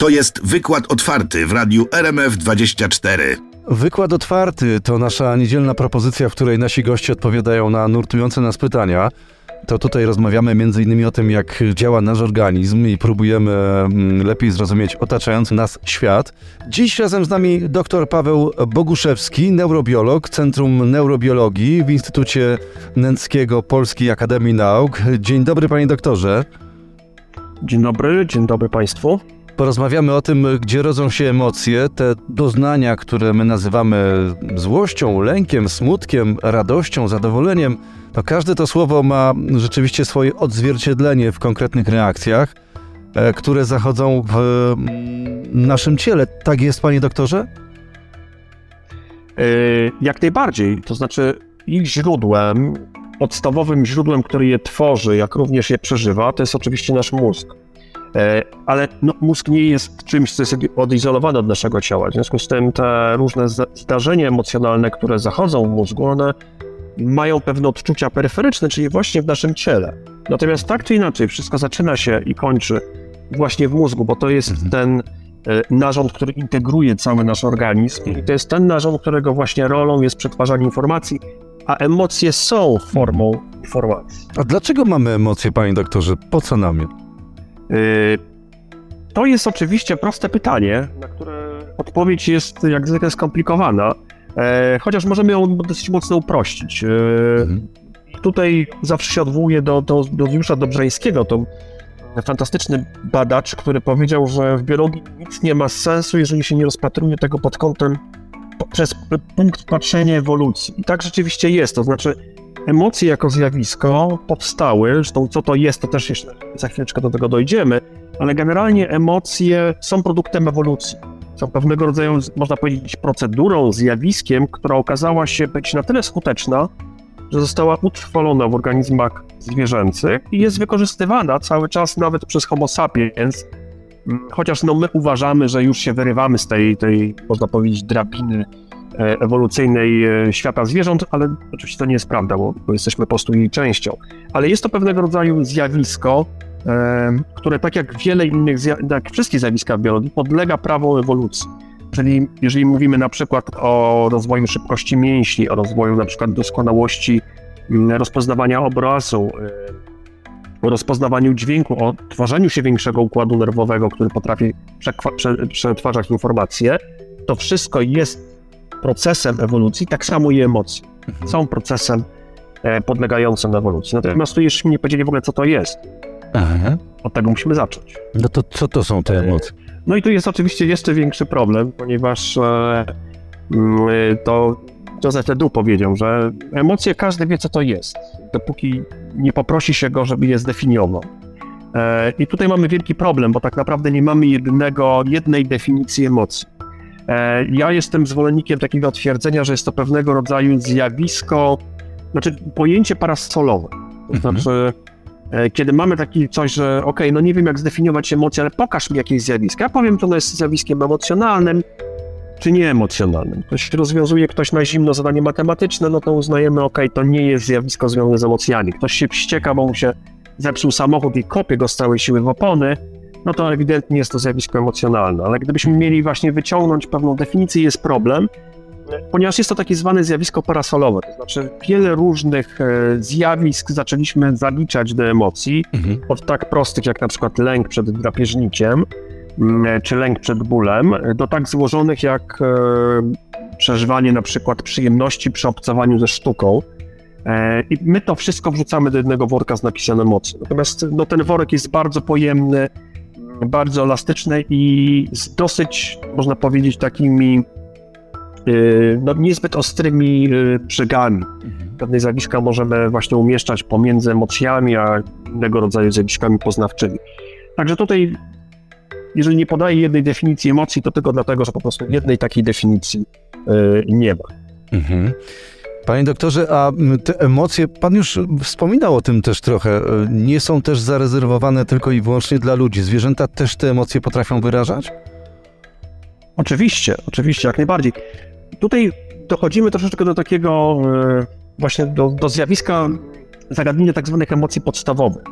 To jest wykład otwarty w radiu RMF24. Wykład otwarty to nasza niedzielna propozycja, w której nasi goście odpowiadają na nurtujące nas pytania. To tutaj rozmawiamy m.in. o tym, jak działa nasz organizm i próbujemy mm, lepiej zrozumieć otaczający nas świat. Dziś razem z nami dr Paweł Boguszewski, neurobiolog Centrum Neurobiologii w Instytucie Nęckiego Polskiej Akademii Nauk. Dzień dobry, panie doktorze. Dzień dobry, dzień dobry Państwu. Porozmawiamy o tym, gdzie rodzą się emocje, te doznania, które my nazywamy złością, lękiem, smutkiem, radością, zadowoleniem. To każde to słowo ma rzeczywiście swoje odzwierciedlenie w konkretnych reakcjach, e, które zachodzą w mm, naszym ciele. Tak jest, panie doktorze? Yy, jak najbardziej. To znaczy, ich źródłem, podstawowym źródłem, który je tworzy, jak również je przeżywa, to jest oczywiście nasz mózg. E, ale no, mózg nie jest czymś, co jest odizolowane od naszego ciała. W związku z tym te różne zdarzenia emocjonalne, które zachodzą w mózgu, one mają pewne odczucia peryferyczne, czyli właśnie w naszym ciele. Natomiast tak czy inaczej, wszystko zaczyna się i kończy właśnie w mózgu, bo to jest mhm. ten e, narząd, który integruje cały nasz organizm i to jest ten narząd, którego właśnie rolą jest przetwarzanie informacji, a emocje są formą informacji. A dlaczego mamy emocje, panie doktorze? Po co nam je? Y, to jest oczywiście proste pytanie, na które odpowiedź jest jak zwykle skomplikowana, e, chociaż możemy ją dosyć mocno uprościć. E, mhm. Tutaj zawsze się odwołuję do, do, do Jusza Dobrzeńskiego, to fantastyczny badacz, który powiedział, że w biologii nic nie ma sensu, jeżeli się nie rozpatruje tego pod kątem, przez punkt patrzenia ewolucji. I tak rzeczywiście jest, to znaczy emocje jako zjawisko powstały, zresztą co to jest, to też jeszcze za chwileczkę do tego dojdziemy, ale generalnie emocje są produktem ewolucji. Są pewnego rodzaju, można powiedzieć, procedurą, zjawiskiem, która okazała się być na tyle skuteczna, że została utrwalona w organizmach zwierzęcych i jest wykorzystywana cały czas nawet przez Homo sapiens, chociaż no, my uważamy, że już się wyrywamy z tej, tej można powiedzieć, drabiny ewolucyjnej e, świata zwierząt, ale oczywiście to nie jest prawda, bo, bo jesteśmy po prostu jej częścią. Ale jest to pewnego rodzaju zjawisko, e, które tak jak wiele innych, jak wszystkie zjawiska w biologii, podlega prawu ewolucji. Czyli jeżeli mówimy na przykład o rozwoju szybkości mięśni, o rozwoju na przykład doskonałości mm, rozpoznawania obrazu, o rozpoznawaniu dźwięku, o tworzeniu się większego układu nerwowego, który potrafi przetwarzać informacje, to wszystko jest procesem ewolucji, tak samo i emocje. Mhm. Są procesem e, podlegającym ewolucji. Natomiast tu jeszcze nie powiedzieli w ogóle, co to jest. Aha. Od tego musimy zacząć. No to co to są te emocje? No i tu jest oczywiście jeszcze większy problem, ponieważ e, mm, to Joseph Ledoux powiedział, że emocje każdy wie, co to jest, dopóki nie poprosi się go, żeby je zdefiniował. E, I tutaj mamy wielki problem, bo tak naprawdę nie mamy jednego, jednej definicji emocji. E, ja jestem zwolennikiem takiego twierdzenia, że jest to pewnego rodzaju zjawisko, znaczy pojęcie parasolowe. To mhm. znaczy, e, kiedy mamy taki coś, że ok, no nie wiem jak zdefiniować emocje, ale pokaż mi jakieś zjawisko. Ja powiem, to ono jest zjawiskiem emocjonalnym, czy nieemocjonalnym. Ktoś rozwiązuje ktoś na zimno zadanie matematyczne, no to uznajemy, ok, to nie jest zjawisko związane z emocjami. Ktoś się wścieka, bo mu się zepsuł samochód i kopie go z całej siły w opony, no to ewidentnie jest to zjawisko emocjonalne. Ale gdybyśmy mieli właśnie wyciągnąć pewną definicję, jest problem, ponieważ jest to takie zwane zjawisko parasolowe, to znaczy wiele różnych e, zjawisk zaczęliśmy zaliczać do emocji, mhm. od tak prostych jak na przykład lęk przed drapieżnikiem, mm, czy lęk przed bólem, do tak złożonych jak e, przeżywanie na przykład przyjemności przy obcowaniu ze sztuką. E, I my to wszystko wrzucamy do jednego worka z napisem emocji. Natomiast no, ten worek jest bardzo pojemny, bardzo elastyczne i z dosyć, można powiedzieć, takimi y, no, niezbyt ostrymi y, brzegami. Mhm. Pewne zjawiska możemy właśnie umieszczać pomiędzy emocjami, a innego rodzaju zjawiskami poznawczymi. Także tutaj, jeżeli nie podaję jednej definicji emocji, to tylko dlatego, że po prostu jednej takiej definicji y, nie ma. Mhm. Panie doktorze, a te emocje, pan już wspominał o tym też trochę, e, nie są też zarezerwowane tylko i wyłącznie dla ludzi. Zwierzęta też te emocje potrafią wyrażać? Oczywiście, oczywiście, jak najbardziej. Tutaj dochodzimy troszeczkę do takiego e, właśnie do, do zjawiska zagadnienia tak zwanych emocji podstawowych.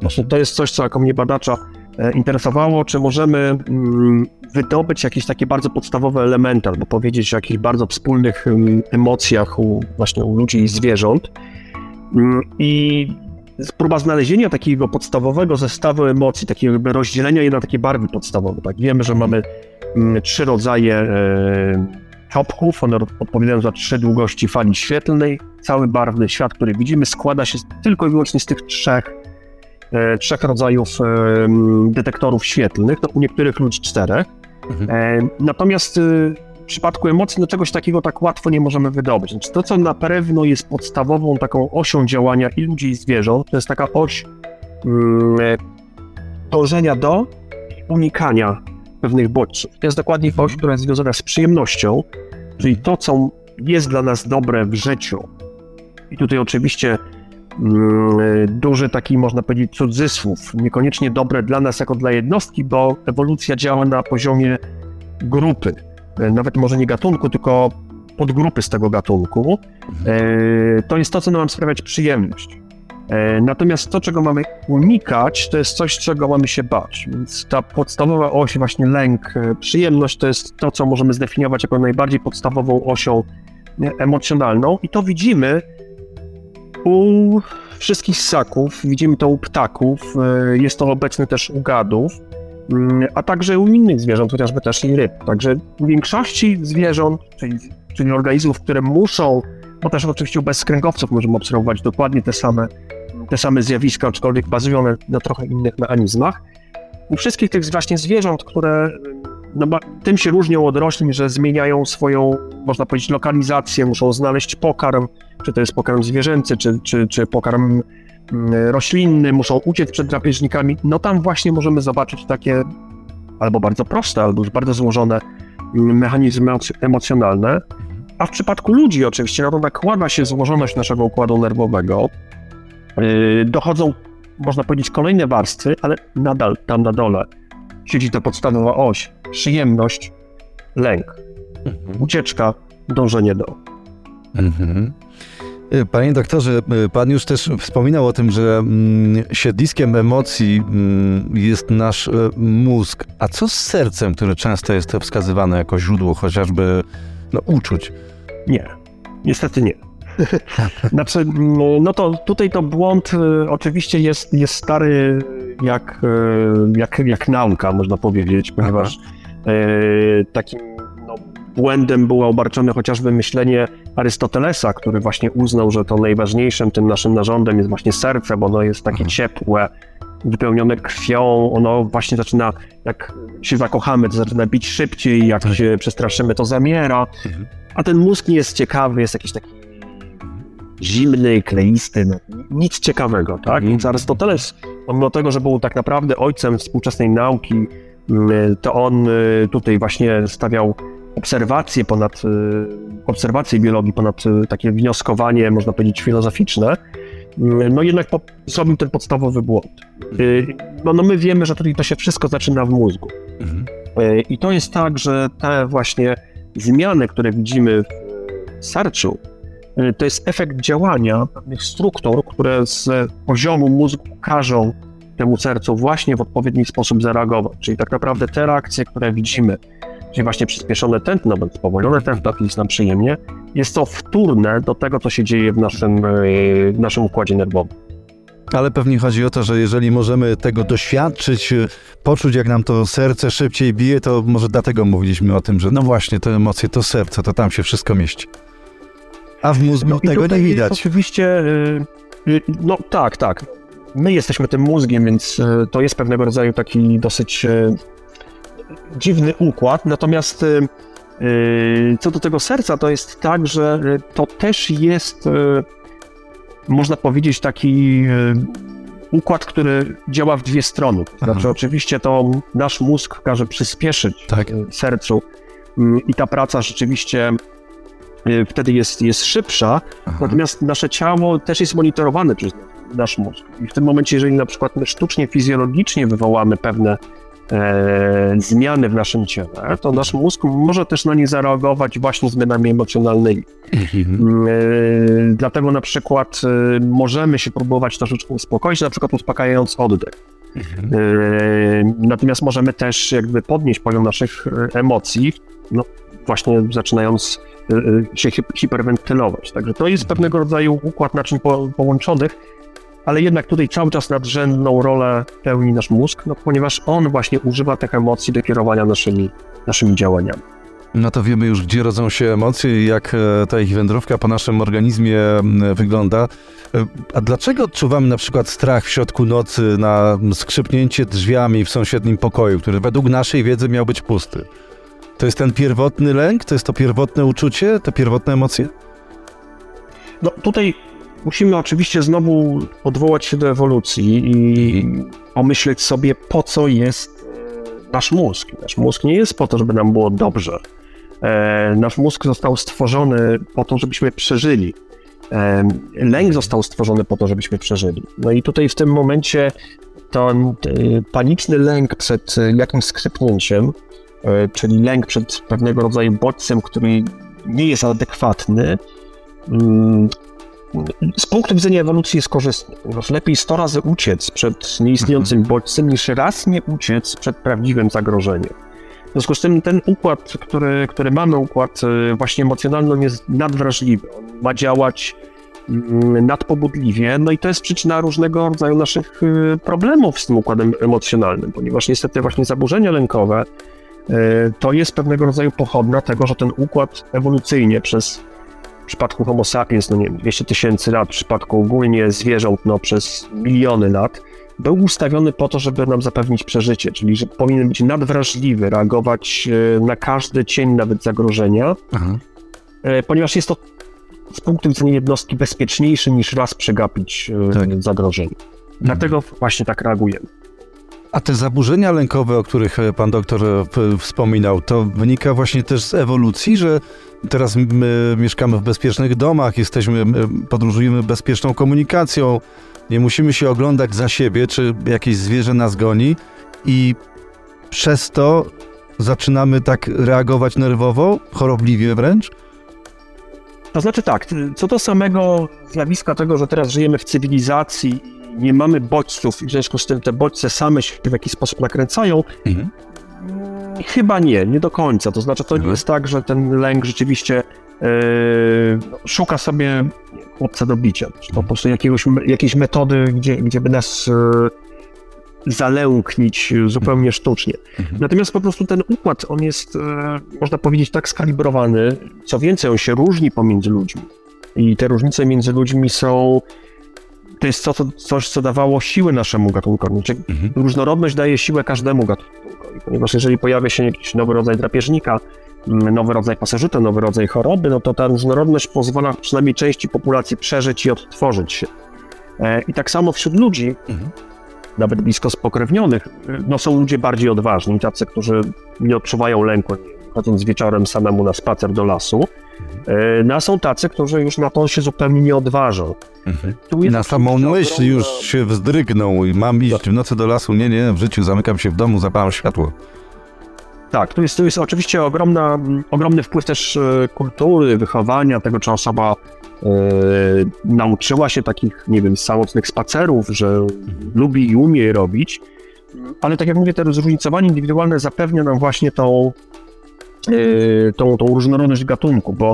Właśnie to jest coś, co jako mnie badacza interesowało, czy możemy mm, wydobyć jakieś takie bardzo podstawowe elementy, albo powiedzieć o jakichś bardzo wspólnych mm, emocjach u, właśnie u ludzi i zwierząt. Mm, I próba znalezienia takiego podstawowego zestawu emocji, takiego jakby rozdzielenia je na takie barwy podstawowe. Tak? Wiemy, że mamy trzy rodzaje e, czopków, one odpowiadają za trzy długości fali świetlnej. Cały barwny świat, który widzimy, składa się tylko i wyłącznie z tych trzech, e, trzech rodzajów e, detektorów świetlnych, no, u niektórych ludzi czterech. Mhm. E, natomiast e, w przypadku emocji no czegoś takiego tak łatwo nie możemy wydobyć. Znaczy, to, co na pewno jest podstawową taką osią działania i ludzi, i zwierząt, to jest taka oś e, dążenia do unikania pewnych bodźców. To jest dokładnie oś, która jest związana z przyjemnością, czyli to, co jest dla nas dobre w życiu. I tutaj oczywiście duży taki, można powiedzieć, cudzysłów, niekoniecznie dobre dla nas jako dla jednostki, bo ewolucja działa na poziomie grupy. Nawet może nie gatunku, tylko podgrupy z tego gatunku. E, to jest to, co nam sprawiać przyjemność. E, natomiast to, czego mamy unikać, to jest coś, czego mamy się bać. Więc ta podstawowa oś, właśnie lęk, e, przyjemność, to jest to, co możemy zdefiniować jako najbardziej podstawową osią e, emocjonalną. I to widzimy u wszystkich ssaków, widzimy to u ptaków, jest to obecne też u gadów, mm, a także u innych zwierząt, chociażby też i ryb. Także u większości zwierząt, czyli, czyli organizmów, które muszą, bo też oczywiście u bezskręgowców możemy obserwować dokładnie te same te same zjawiska, aczkolwiek bazują na, na trochę innych mechanizmach. U wszystkich tych właśnie zwierząt, które no, tym się różnią od roślin, że zmieniają swoją, można powiedzieć, lokalizację, muszą znaleźć pokarm, czy to jest pokarm zwierzęcy, czy, czy, czy pokarm mm, roślinny, muszą uciec przed drapieżnikami, no tam właśnie możemy zobaczyć takie albo bardzo proste, albo już bardzo złożone mm, mechanizmy emocjonalne. A w przypadku ludzi oczywiście no to nakłada się złożoność naszego układu nerwowego, Yy, dochodzą, można powiedzieć, kolejne warstwy, ale nadal tam na dole siedzi ta podstawowa oś. Przyjemność, lęk, mhm. ucieczka, dążenie do. Mhm. Yy, panie doktorze, yy, pan już też wspominał o tym, że mm, siedliskiem emocji mm, jest nasz mózg. A co z sercem, które często jest wskazywane jako źródło chociażby no, uczuć? Nie, niestety nie. znaczy, no, no to tutaj to błąd y, oczywiście jest, jest stary jak, y, jak, jak nauka, można powiedzieć, ponieważ y, takim no, błędem było obarczone chociażby myślenie Arystotelesa, który właśnie uznał, że to najważniejszym tym naszym narządem jest właśnie serce, bo ono jest takie mhm. ciepłe, wypełnione krwią, ono właśnie zaczyna, jak się zakochamy, to zaczyna bić szybciej, jak tak. się przestraszymy, to zamiera, mhm. a ten mózg nie jest ciekawy, jest jakiś taki zimny, kleisty, no, nic ciekawego, tak? Więc Arystoteles, pomimo tego, że był tak naprawdę ojcem współczesnej nauki, mm, to on y, tutaj właśnie stawiał obserwacje ponad, y, obserwacje biologii ponad y, takie wnioskowanie, można powiedzieć, filozoficzne, mm, no jednak po, zrobił ten podstawowy błąd. No, no my wiemy, że tutaj to się wszystko zaczyna w mózgu. Mhm. I to jest tak, że te właśnie zmiany, które widzimy w sercu, to jest efekt działania pewnych struktur, które z poziomu mózgu każą temu sercu właśnie w odpowiedni sposób zareagować. Czyli tak naprawdę te reakcje, które widzimy, czyli właśnie przyspieszone tętno, bądź spowolnione tętno, jest nam przyjemnie, jest to wtórne do tego, co się dzieje w naszym, e, w naszym układzie nerwowym. Ale pewnie chodzi o to, że jeżeli możemy tego doświadczyć, e, poczuć jak nam to serce szybciej bije, to może dlatego mówiliśmy o tym, że no właśnie te emocje to serce, to tam się wszystko mieści. A w mózgu no tego nie widać. Oczywiście, y, no tak, tak. My jesteśmy tym mózgiem, więc to jest pewnego rodzaju taki dosyć dziwny układ. Natomiast co do tego serca, to jest tak, że to też jest, można powiedzieć, taki układ, który działa w dwie strony. Znaczy, Aha. oczywiście to nasz mózg każe przyspieszyć tak. sercu i ta praca rzeczywiście Y, wtedy jest, jest szybsza, Aha. natomiast nasze ciało też jest monitorowane przez nasz mózg. I w tym momencie, jeżeli na przykład my sztucznie, fizjologicznie wywołamy pewne e, zmiany w naszym ciele, to nasz mózg może też na nie zareagować właśnie zmianami emocjonalnymi. Mhm. E, dlatego na przykład e, możemy się próbować troszeczkę uspokoić, na przykład uspokajając oddech. Natomiast możemy też jakby podnieść poziom naszych emocji, no właśnie zaczynając się hiperwentylować. Także to jest pewnego rodzaju układ naczyń połączonych, ale jednak tutaj cały czas nadrzędną rolę pełni nasz mózg, no ponieważ on właśnie używa tych emocji do kierowania naszymi, naszymi działaniami. No to wiemy już, gdzie rodzą się emocje i jak e, ta ich wędrówka po naszym organizmie wygląda. E, a dlaczego odczuwamy na przykład strach w środku nocy na skrzypnięcie drzwiami w sąsiednim pokoju, który według naszej wiedzy miał być pusty? To jest ten pierwotny lęk? To jest to pierwotne uczucie, te pierwotne emocje? No tutaj musimy oczywiście znowu odwołać się do ewolucji i pomyśleć sobie, po co jest e, nasz mózg. Nasz mózg nie jest po to, żeby nam było dobrze. E, nasz mózg został stworzony po to, żebyśmy przeżyli. E, lęk został stworzony po to, żebyśmy przeżyli. No i tutaj w tym momencie ten paniczny lęk przed jakimś skrzypnięciem, czyli lęk przed pewnego rodzaju bodźcem, który nie jest adekwatny, mm, z punktu widzenia ewolucji jest korzystny, lepiej 100 razy uciec przed nieistniejącym mhm. bodźcem, niż raz nie uciec przed prawdziwym zagrożeniem. W związku z tym ten układ, który, który mamy, układ e, właśnie emocjonalny, on jest nadwrażliwy. On ma działać mm, nadpobudliwie, no i to jest przyczyna różnego rodzaju naszych e, problemów z tym układem emocjonalnym, ponieważ niestety właśnie zaburzenia lękowe e, to jest pewnego rodzaju pochodna tego, że ten układ ewolucyjnie przez w przypadku Homo sapiens, no nie wiem, 200 tysięcy lat, w przypadku ogólnie zwierząt, no przez miliony lat, był ustawiony po to, żeby nam zapewnić przeżycie, czyli że powinien być nadwrażliwy, reagować e, na każdy cień, nawet zagrożenia, Aha. E, ponieważ jest to z punktu widzenia jednostki bezpieczniejszy niż raz przegapić e, tak. zagrożenie. Dlatego mhm. właśnie tak reagujemy. A te zaburzenia lękowe, o których pan doktor wspominał, to wynika właśnie też z ewolucji, że teraz my mieszkamy w bezpiecznych domach, jesteśmy, podróżujemy bezpieczną komunikacją, nie musimy się oglądać za siebie, czy jakieś zwierzę nas goni i przez to zaczynamy tak reagować nerwowo, chorobliwie wręcz? To znaczy tak, co do samego zjawiska tego, że teraz żyjemy w cywilizacji, nie mamy bodźców i w związku z tym te bodźce same się w jakiś sposób nakręcają, mhm. Chyba nie, nie do końca. To znaczy, to nie mhm. jest tak, że ten lęk rzeczywiście yy, szuka sobie chłopca do bicia. Czy to po prostu jakiegoś, jakiejś metody, gdzie, gdzie by nas yy, zalęknić zupełnie sztucznie. Mhm. Natomiast po prostu ten układ, on jest, yy, można powiedzieć, tak skalibrowany. Co więcej, on się różni pomiędzy ludźmi. I te różnice między ludźmi są to jest to, coś, co dawało siłę naszemu gatunkowi. Czyli mhm. Różnorodność daje siłę każdemu gatunkowi, ponieważ jeżeli pojawia się jakiś nowy rodzaj drapieżnika, mm, nowy rodzaj pasożyta, nowy rodzaj choroby, no to ta różnorodność pozwala przynajmniej części populacji przeżyć i odtworzyć się. E, I tak samo wśród ludzi, mhm. nawet blisko spokrewnionych, no są ludzie bardziej odważni, tacy, którzy nie odczuwają lęku, chodząc wieczorem samemu na spacer do lasu, no, a są tacy, którzy już na to się zupełnie nie odważą. Mhm. Na samą myśl ogromna... już się wzdrygną i mam iść w nocy do lasu. Nie, nie, w życiu zamykam się w domu, zapalam światło. Tak, to jest, to jest oczywiście ogromna, ogromny wpływ też e, kultury, wychowania, tego czy osoba e, nauczyła się takich, nie wiem, samotnych spacerów, że mhm. lubi i umie je robić, ale tak jak mówię, to zróżnicowanie indywidualne zapewnia nam właśnie tą, yy, tą, tą różnorodność gatunku, bo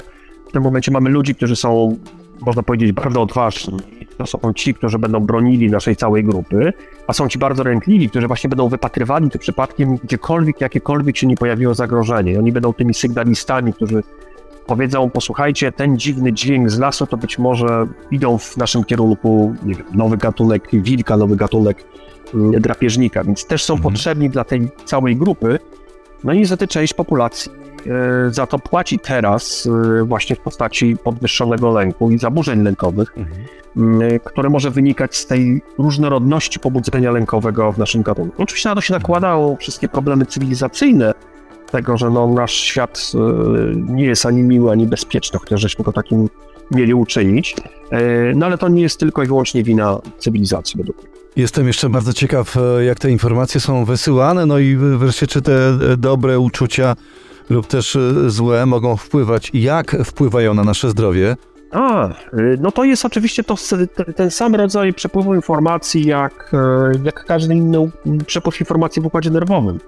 tym momencie mamy ludzi, którzy są, można powiedzieć, bardzo odważni. To są ci, którzy będą bronili naszej całej grupy, a są ci bardzo rękliwi, którzy właśnie będą wypatrywali tym przypadkiem gdziekolwiek, jakiekolwiek się nie pojawiło zagrożenie. I oni będą tymi sygnalistami, którzy powiedzą, posłuchajcie, ten dziwny dźwięk z lasu, to być może idą w naszym kierunku, wiem, nowy gatunek wilka, nowy gatunek mm, drapieżnika, więc też są mhm. potrzebni dla tej całej grupy. No i niestety część populacji za to płaci teraz e, właśnie w postaci podwyższonego lęku i zaburzeń lękowych, mhm. które może wynikać z tej różnorodności pobudzenia lękowego w naszym gatunku. Oczywiście na to się nakładało wszystkie problemy cywilizacyjne, tego, że no, nasz świat e, nie jest ani miły, ani bezpieczny, chociaż żeśmy go takim mieli uczynić. No ale to nie jest tylko i wyłącznie wina cywilizacji według mnie. Jestem jeszcze bardzo ciekaw, jak te informacje są wysyłane, no i wreszcie, czy te dobre uczucia lub też e, złe mogą wpływać, jak wpływają na nasze zdrowie. A, y, no to jest oczywiście to, ten sam rodzaj przepływu informacji, jak, e, jak każdy inny przepływ informacji w układzie nerwowym.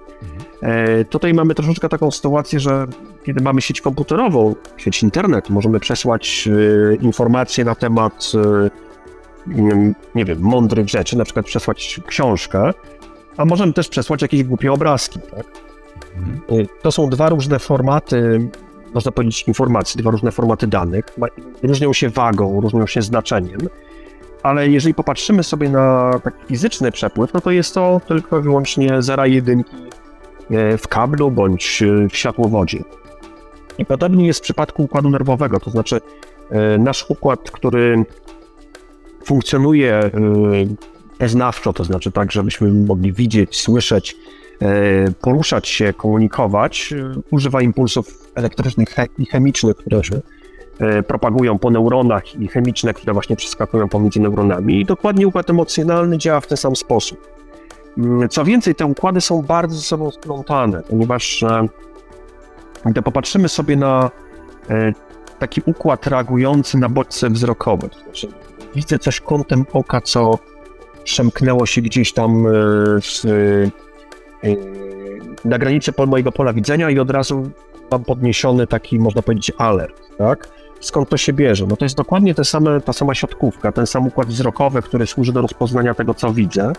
E, Tutaj mamy troszeczkę taką sytuację, że kiedy mamy sieć komputerową, sieć internet, możemy przesłać e, informacje na temat, nie- nie wiem, mądrych rzeczy, na przykład przesłać książkę, a możemy też przesłać jakieś głupie obrazki. Tak? Y, To są dwa różne formaty, można powiedzieć, informacji, dwa różne formaty danych. Różnią się wagą, różnią się znaczeniem, ale jeżeli popatrzymy sobie na taki fizyczny przepływ, no to jest to tylko i wyłącznie zera jedynki e, w kablu bądź e, w światłowodzie. I podobnie jest w przypadku układu nerwowego, to znaczy nasz układ, który funkcjonuje poznawczo, to znaczy tak, żebyśmy mogli widzieć, słyszeć, poruszać się, komunikować, e, używa impulsów elektrycznych i chemicznych, które się e, propagują po neuronach i chemiczne, które właśnie przeskakują pomiędzy neuronami. I dokładnie układ emocjonalny działa w ten sam sposób. Mm, Co więcej, te układy są bardzo ze sobą splątane, ponieważ e, gdy popatrzymy sobie na e, taki układ reagujący na bodźce wzrokowe, to znaczy widzę coś kątem oka, co przemknęło się gdzieś tam e, e, na granicy mojego pola widzenia i od razu mam podniesiony taki, można powiedzieć, alert, tak? Skąd to się bierze? No to jest dokładnie te same, ta sama siatkówka, ten sam układ wzrokowy, który służy do rozpoznania tego, co widzę.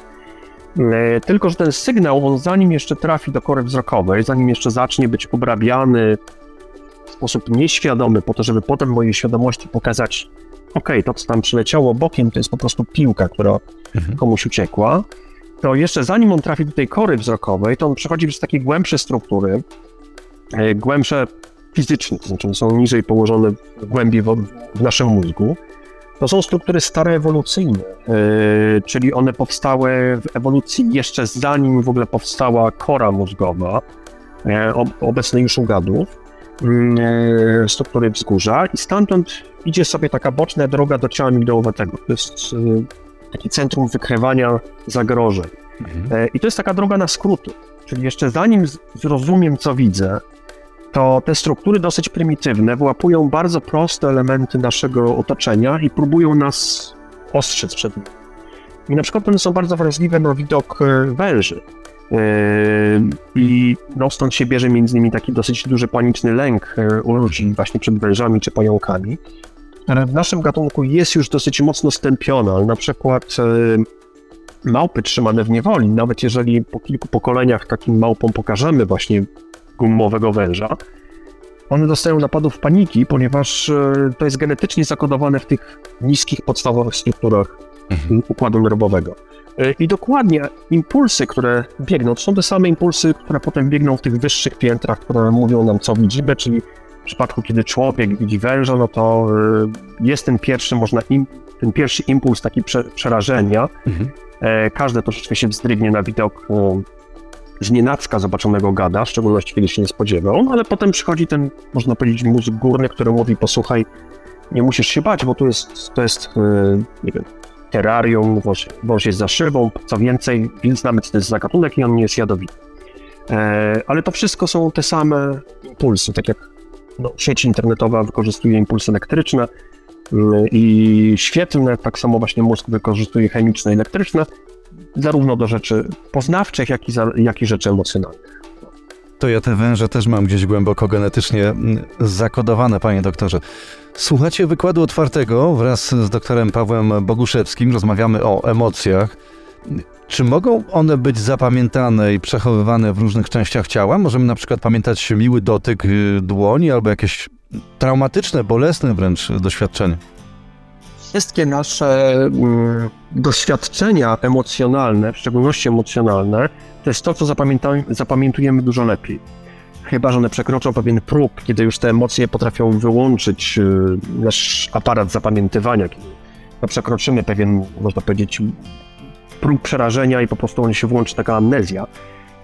E, Tylko, że ten sygnał, on zanim jeszcze trafi do kory wzrokowej, zanim jeszcze zacznie być obrabiany w sposób nieświadomy, po to, żeby potem mojej świadomości pokazać, ok, to co tam przyleciało bokiem, to jest po prostu piłka, która Mhm. komuś uciekła, to jeszcze zanim on trafi do tej kory wzrokowej, to on przechodzi przez takie głębsze struktury, e, głębsze fizycznie, to znaczy są niżej położone w głębiej w, naszym mózgu. To są struktury stare ewolucyjne, e, czyli one powstały w ewolucji jeszcze zanim w ogóle powstała kora mózgowa, e, ob, obecnej już u gadów, mm, struktury wzgórza i stamtąd idzie sobie taka boczna droga do ciała migdałowego. To jest takie centrum wykrywania zagrożeń. Mhm. E, I to jest taka droga na skróty. Czyli jeszcze zanim zrozumiem, co widzę, to te struktury dosyć prymitywne wyłapują bardzo proste elementy naszego otoczenia i próbują nas ostrzec przed nim. I na przykład one są bardzo wrażliwe na widok e, węży. E, I no, stąd się bierze między innymi taki dosyć duży paniczny lęk u ludzi właśnie przed wężami czy pająkami, w naszym gatunku jest już dosyć mocno stępione, ale na przykład e, małpy trzymane w niewoli, nawet jeżeli po kilku pokoleniach takim małpom pokażemy właśnie gumowego węża, one dostają napadów paniki, ponieważ e, to jest genetycznie zakodowane w tych niskich, podstawowych strukturach Mhm. układu nerwowego. E, I dokładnie impulsy, które biegną, to są te same impulsy, które potem biegną w tych wyższych piętrach, które mówią nam, co widzimy, czyli przypadku, kiedy człowiek widzi węża, no to e, jest ten pierwszy, można im, ten pierwszy impuls taki prze, przerażenia, Mhm. E, Każde troszeczkę się wzdrygnie na widok z nienacka zobaczonego gada, w szczególności kiedy się nie spodziewał, no ale potem przychodzi ten, można powiedzieć, mózg górny, który mówi, posłuchaj, nie musisz się bać, bo tu jest, to jest, e, nie wiem, terrarium, wąż, wąż jest za szybą, co więcej, więc co to jest za gatunek i on nie jest jadowity. E, Ale to wszystko są te same impulsy, tak jak no, sieć internetowa wykorzystuje impulsy elektryczne, mm, i świetlne, tak samo właśnie mózg wykorzystuje chemiczne i elektryczne, zarówno do rzeczy poznawczych, jak i, za, jak i rzeczy emocjonalnych. To ja te węże też mam gdzieś głęboko genetycznie mm, zakodowane, panie doktorze. Słuchacie wykładu otwartego wraz z doktorem Pawłem Boguszewskim. Rozmawiamy o emocjach. Czy mogą one być zapamiętane i przechowywane w różnych częściach ciała? Możemy na przykład pamiętać miły dotyk y, dłoni albo jakieś traumatyczne, bolesne wręcz doświadczenie. Wszystkie nasze mm, doświadczenia emocjonalne, w szczególności emocjonalne, to jest to, co zapamiętujemy dużo lepiej. Chyba, że one przekroczą pewien próg, kiedy już te emocje potrafią wyłączyć y, nasz aparat zapamiętywania, kiedy przekroczymy pewien, można powiedzieć, próg przerażenia i po prostu on się włączy taka amnezja.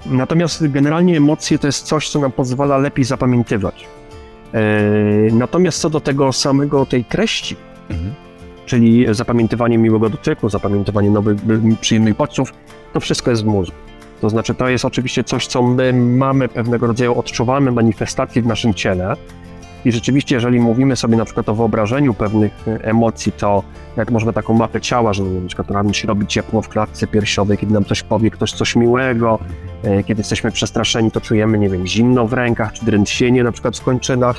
Natomiast generalnie emocje to jest coś, co nam pozwala lepiej zapamiętywać. E, Natomiast co do tego samego tej treści, Mhm. czyli zapamiętywanie miłego dotyku, zapamiętywanie nowych, przyjemnych bodźców, to wszystko jest w mózgu. To znaczy, to jest oczywiście coś, co my mamy pewnego rodzaju, odczuwamy manifestacje w naszym ciele, I rzeczywiście, jeżeli mówimy sobie na przykład o wyobrażeniu pewnych emocji, to jak można taką mapę ciała, że na przykład nam się robi ciepło w klatce piersiowej, kiedy nam coś powie ktoś coś miłego, e, kiedy jesteśmy przestraszeni, to czujemy, nie wiem, zimno w rękach, czy drętwienie na przykład w kończynach,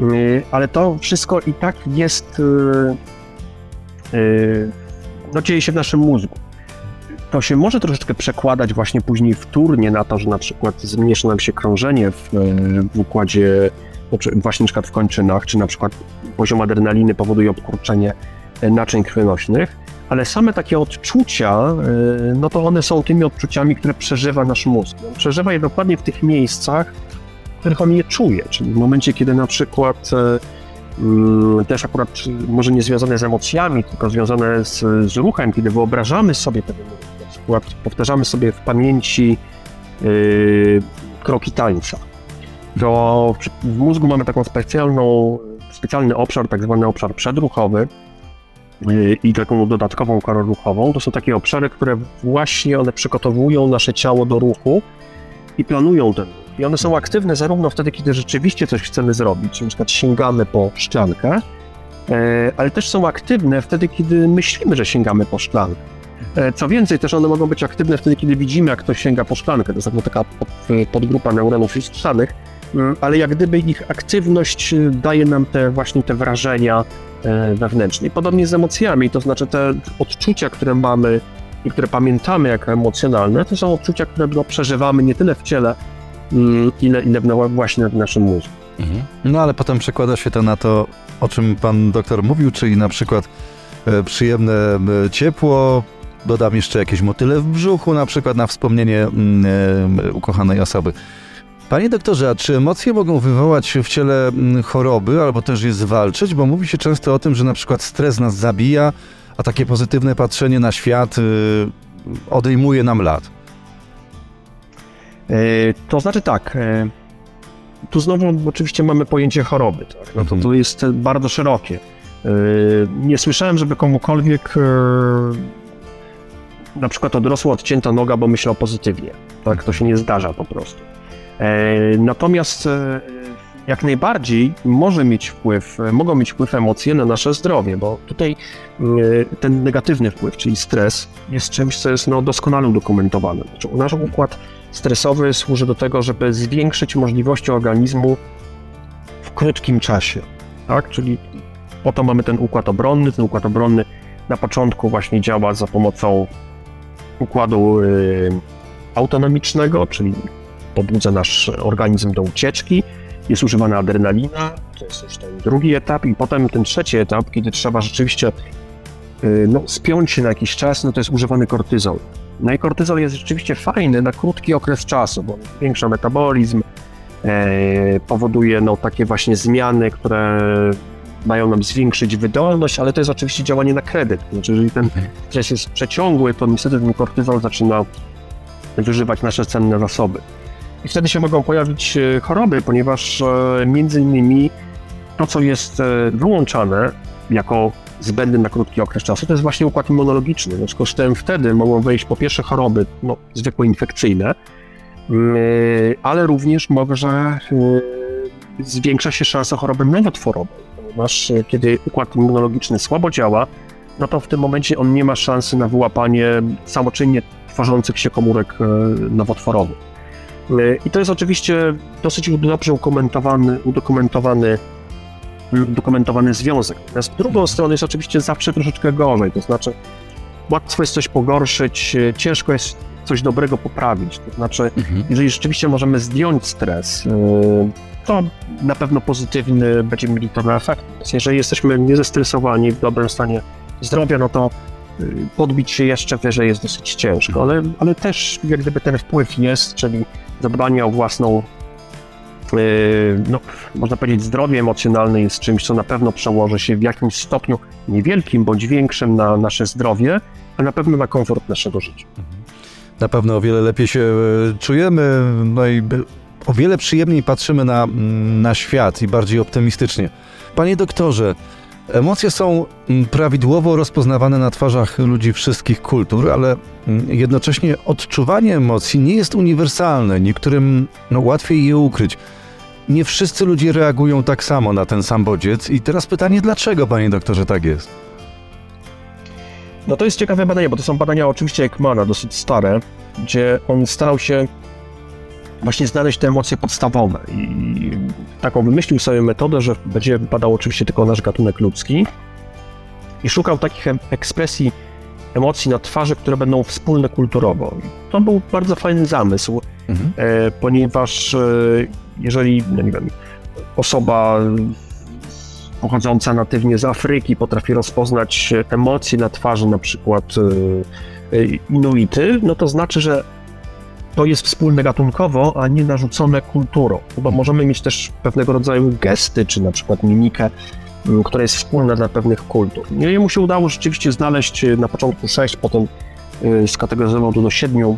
e, ale to wszystko i tak jest, e, no dzieje się w naszym mózgu. To się może troszeczkę przekładać właśnie później wtórnie na to, że na przykład zmniejsza nam się krążenie w, w układzie właśnie na przykład w kończynach, czy na przykład poziom adrenaliny powoduje obkurczenie e, naczyń krwionośnych, ale same takie odczucia, e, no to one są tymi odczuciami, które przeżywa nasz mózg. Przeżywa je dokładnie w tych miejscach, w których on je czuje, czyli w momencie, kiedy na przykład e, mm, też akurat może nie związane z emocjami, tylko związane z, z ruchem, kiedy wyobrażamy sobie pewien na przykład powtarzamy sobie w pamięci kroki tańca, to w mózgu mamy taką specjalną, specjalny obszar, tak zwany obszar przedruchowy y, i taką dodatkową korę ruchową. To są takie obszary, które właśnie one przygotowują nasze ciało do ruchu i planują ten ruch. I one są aktywne zarówno wtedy, kiedy rzeczywiście coś chcemy zrobić, na przykład sięgamy po szklankę, e, ale też są aktywne wtedy, kiedy myślimy, że sięgamy po szklankę. E, co więcej, też one mogą być aktywne wtedy, kiedy widzimy, jak ktoś sięga po szklankę. To jest taka podgrupa neuronów lustrzanych, ale jak gdyby ich aktywność y, daje nam te właśnie te wrażenia e, wewnętrzne. I podobnie z emocjami, to znaczy te odczucia, które mamy i które pamiętamy jako emocjonalne, to są odczucia, które no, przeżywamy nie tyle w ciele, mm, ile, ile właśnie w naszym mózgu. Mhm. No ale potem przekłada się to na to, o czym pan doktor mówił, czyli na przykład e, przyjemne e, ciepło, dodam jeszcze jakieś motyle w brzuchu, na przykład na wspomnienie mm, ukochanej osoby. Panie doktorze, a czy emocje mogą wywołać w ciele mm, choroby albo też je zwalczyć? Bo mówi się często o tym, że na przykład stres nas zabija, a takie pozytywne patrzenie na świat y, odejmuje nam lat. E, to znaczy tak. E, tu znowu oczywiście mamy pojęcie choroby. Tak? No to, mhm. to jest bardzo szerokie. E, nie słyszałem, żeby komukolwiek na przykład odrosła odcięta noga, bo myślał pozytywnie. Tak, to się nie zdarza po prostu. E, natomiast e, jak najbardziej może mieć wpływ, mogą mieć wpływ emocje na nasze zdrowie, bo tutaj e, ten negatywny wpływ, czyli stres, jest czymś, co jest no, doskonale udokumentowane. Znaczy, nasz układ stresowy służy do tego, żeby zwiększyć możliwości organizmu w krótkim czasie. Tak? Czyli po to mamy ten układ obronny. Ten układ obronny na początku właśnie działa za pomocą układu autonomicznego, czyli pobudza nasz organizm do ucieczki, jest używana adrenalina, to jest już ten drugi etap i potem ten trzeci etap, kiedy trzeba rzeczywiście y, no, spiąć się na jakiś czas, no to jest używany kortyzol. No i kortyzol jest rzeczywiście fajny na krótki okres czasu, bo zwiększa metabolizm, e, powoduje no, takie właśnie zmiany, które mają nam zwiększyć wydolność, ale to jest oczywiście działanie na kredyt. Znaczy, jeżeli ten stres jest przeciągły, to niestety ten kortyzol zaczyna wyżywać nasze cenne zasoby. I wtedy się mogą pojawić e, choroby, ponieważ e, między innymi to, co jest e, wyłączane jako zbędny na krótki okres czasu, to jest właśnie układ immunologiczny. W związku z tym wtedy mogą wejść po pierwsze choroby no, zwykłe infekcyjne, mm, ale również może zwiększa się szansa choroby nowotworowej, ponieważ kiedy układ immunologiczny słabo działa, no to w tym momencie on nie ma szansy na wyłapanie samoczynnie tworzących się komórek nowotworowych. I to jest oczywiście dosyć dobrze udokumentowany, udokumentowany, udokumentowany związek. Natomiast z drugą stroną jest oczywiście zawsze troszeczkę gorzej, to znaczy łatwo jest coś pogorszyć, ciężko jest coś dobrego poprawić. To znaczy, mhm. jeżeli rzeczywiście możemy zdjąć stres, y, to na pewno pozytywny będziemy mieli to na efekt. Jeżeli jesteśmy niezestresowani, w dobrym stanie zdrowia, no to podbić się jeszcze wyżej jest dosyć ciężko, ale, ale też jak gdyby ten wpływ jest, czyli zadbanie o własną, yy, no, można powiedzieć, zdrowie emocjonalne jest czymś, co na pewno przełoży się w jakimś stopniu niewielkim bądź większym na nasze zdrowie, a na pewno na komfort naszego życia. Na pewno o wiele lepiej się e, czujemy, no i o wiele przyjemniej patrzymy na, mm, na świat i bardziej optymistycznie. Panie doktorze, Emocje są mm, prawidłowo rozpoznawane na twarzach ludzi wszystkich kultur, ale mm, jednocześnie odczuwanie emocji nie jest uniwersalne. Niektórym no, łatwiej je ukryć. nie wszyscy ludzie reagują tak samo na ten sam bodziec. I teraz pytanie, dlaczego, panie doktorze, tak jest? No to jest ciekawe badanie, bo to są badania oczywiście Ekmana, dosyć stare, gdzie on starał się właśnie znaleźć te emocje podstawowe i taką wymyślił sobie metodę, że będzie badał oczywiście tylko nasz gatunek ludzki i szukał takich ekspresji emocji na twarzy, które będą wspólne kulturowo. To był bardzo fajny zamysł, Mhm. e, ponieważ e, jeżeli, no nie wiem, osoba pochodząca natywnie z Afryki potrafi rozpoznać emocje na twarzy na przykład e, Inuity, no to znaczy, że to jest wspólne gatunkowo, a nie narzucone kulturą. Bo możemy mieć też pewnego rodzaju gesty, czy na przykład mimikę, m, która jest wspólna dla pewnych kultur. No I Jemu się udało rzeczywiście znaleźć e, na początku sześć, potem e, skategoryzował to do siedmiu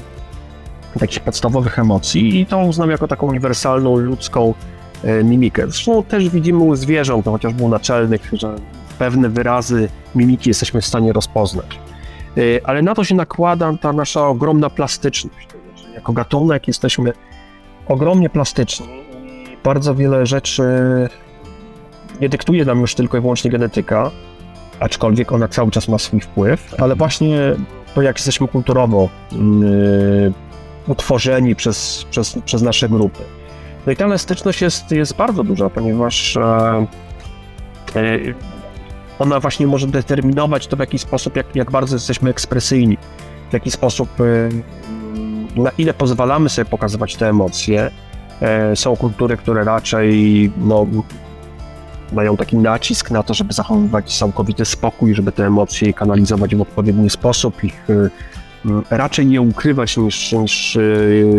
takich podstawowych emocji i to uznał jako taką uniwersalną ludzką e, mimikę. Zresztą też widzimy u zwierząt, no chociażby u naczelnych, że pewne wyrazy mimiki jesteśmy w stanie rozpoznać. Ale na to się nakłada ta nasza ogromna plastyczność. Jako gatunek jesteśmy ogromnie plastyczni i bardzo wiele rzeczy nie dyktuje nam już tylko i wyłącznie genetyka, aczkolwiek ona cały czas ma swój wpływ, ale właśnie to, jak jesteśmy kulturowo yy, utworzeni przez, przez, przez nasze grupy. No i ta elastyczność jest, jest bardzo duża, ponieważ e, e, ona właśnie może determinować to, w jaki sposób, jak, jak bardzo jesteśmy ekspresyjni, w jaki sposób, e, na ile pozwalamy sobie pokazywać te emocje. E, są kultury, które raczej no, mają taki nacisk na to, żeby zachowywać całkowity spokój, żeby te emocje kanalizować w odpowiedni sposób, ich e, raczej nie ukrywać niż, niż, e,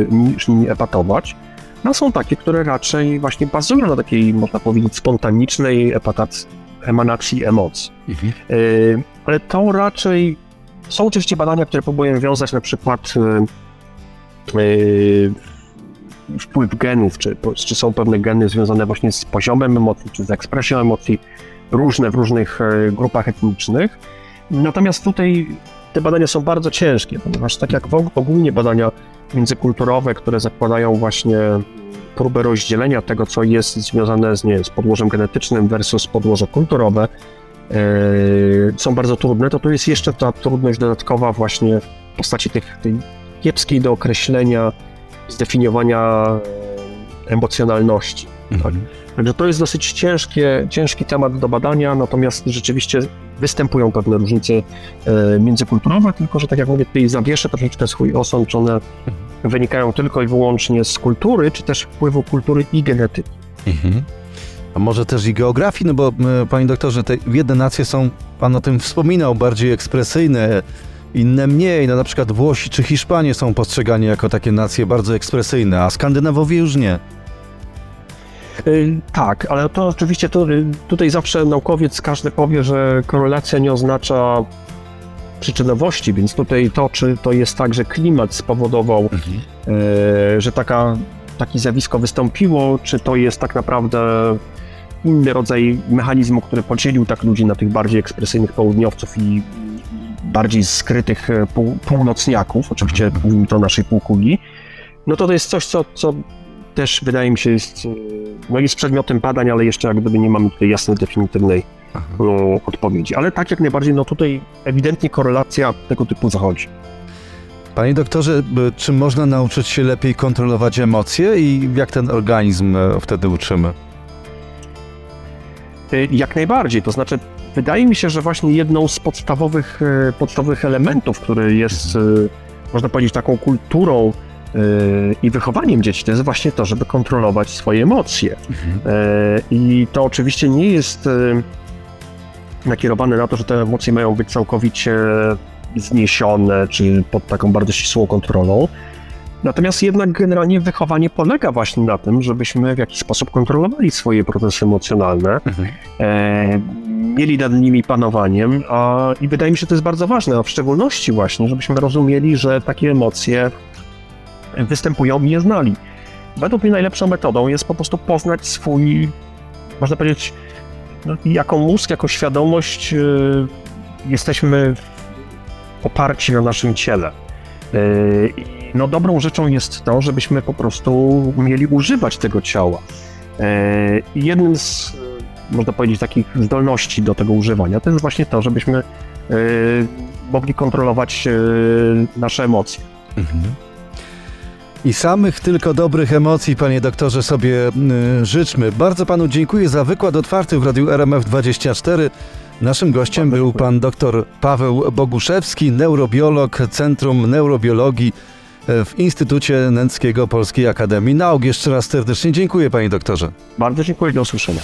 niż nimi epatować. No są takie, które raczej właśnie bazują na takiej, można powiedzieć, spontanicznej epatacji, emanacji emocji. Mhm. Ale to raczej są oczywiście badania, które próbują wiązać na przykład wpływ genów, czy, czy są pewne geny związane właśnie z poziomem emocji, czy z ekspresją emocji, różne w różnych e, grupach etnicznych. Natomiast tutaj te badania są bardzo ciężkie, ponieważ tak jak ogólnie badania międzykulturowe, które zakładają właśnie próbę rozdzielenia tego, co jest związane z, nie, z podłożem genetycznym versus podłoże kulturowe, e, są bardzo trudne, to tu jest jeszcze ta trudność dodatkowa właśnie w postaci tych, kiepskiej do określenia, zdefiniowania e, emocjonalności. Mhm. Także to jest dosyć ciężkie, ciężki temat do badania, natomiast rzeczywiście występują pewne różnice e, międzykulturowe, tylko że tak jak mówię, tutaj zawieszę troszeczkę swój osąd, czy one wynikają tylko i wyłącznie z kultury, czy też wpływu kultury i genetyki. Mhm. A może też i geografii, no bo e, panie doktorze, te jedne nacje są, pan o tym wspominał, bardziej ekspresyjne, inne mniej. No na przykład Włosi czy Hiszpanie są postrzegani jako takie nacje bardzo ekspresyjne, a Skandynawowie już nie. Y, Tak, ale to oczywiście to, y, tutaj zawsze naukowiec każdy powie, że korelacja nie oznacza przyczynowości, więc tutaj to, czy to jest tak, że klimat spowodował, e, że taka, takie zjawisko wystąpiło, czy to jest tak naprawdę inny rodzaj mechanizmu, który podzielił tak ludzi na tych bardziej ekspresyjnych południowców i bardziej skrytych e, pół, północniaków, oczywiście mówimy to o naszej półkuli, no to to jest coś, co, co też wydaje mi się jest, e, no jest przedmiotem badań, ale jeszcze jak gdyby nie mamy tutaj jasnej, definitywnej no, odpowiedzi. Ale tak jak najbardziej, no tutaj ewidentnie korelacja tego typu zachodzi. Panie doktorze, czy można nauczyć się lepiej kontrolować emocje i jak ten organizm wtedy uczymy? Jak najbardziej, to znaczy wydaje mi się, że właśnie jedną z podstawowych, e, podstawowych elementów, który jest, e, można powiedzieć, taką kulturą e, i wychowaniem dzieci, to jest właśnie to, żeby kontrolować swoje emocje. E, I to oczywiście nie jest nakierowane na to, że te emocje mają być całkowicie zniesione, czy pod taką bardzo ścisłą kontrolą. Natomiast jednak generalnie wychowanie polega właśnie na tym, żebyśmy w jakiś sposób kontrolowali swoje procesy emocjonalne, e, mieli nad nimi panowaniem, a, i wydaje mi się, że to jest bardzo ważne, a w szczególności właśnie, żebyśmy rozumieli, że takie emocje występują i je znali. Według mnie najlepszą metodą jest po prostu poznać swój, można powiedzieć, no, jako mózg, jako świadomość e, jesteśmy oparci na naszym ciele. E, no dobrą rzeczą jest to, żebyśmy po prostu umieli używać tego ciała. E, jednym z, e, można powiedzieć, takich zdolności do tego używania to jest właśnie to, żebyśmy e, mogli kontrolować nasze emocje. Mhm. I samych tylko dobrych emocji, panie doktorze, sobie życzmy. Bardzo panu dziękuję za wykład otwarty w Radiu RMF24. Naszym gościem był pan dr Paweł Boguszewski, neurobiolog Centrum Neurobiologii w Instytucie Nęckiego Polskiej Akademii Nauk. Jeszcze raz serdecznie dziękuję, panie doktorze. Bardzo dziękuję, do usłyszenia.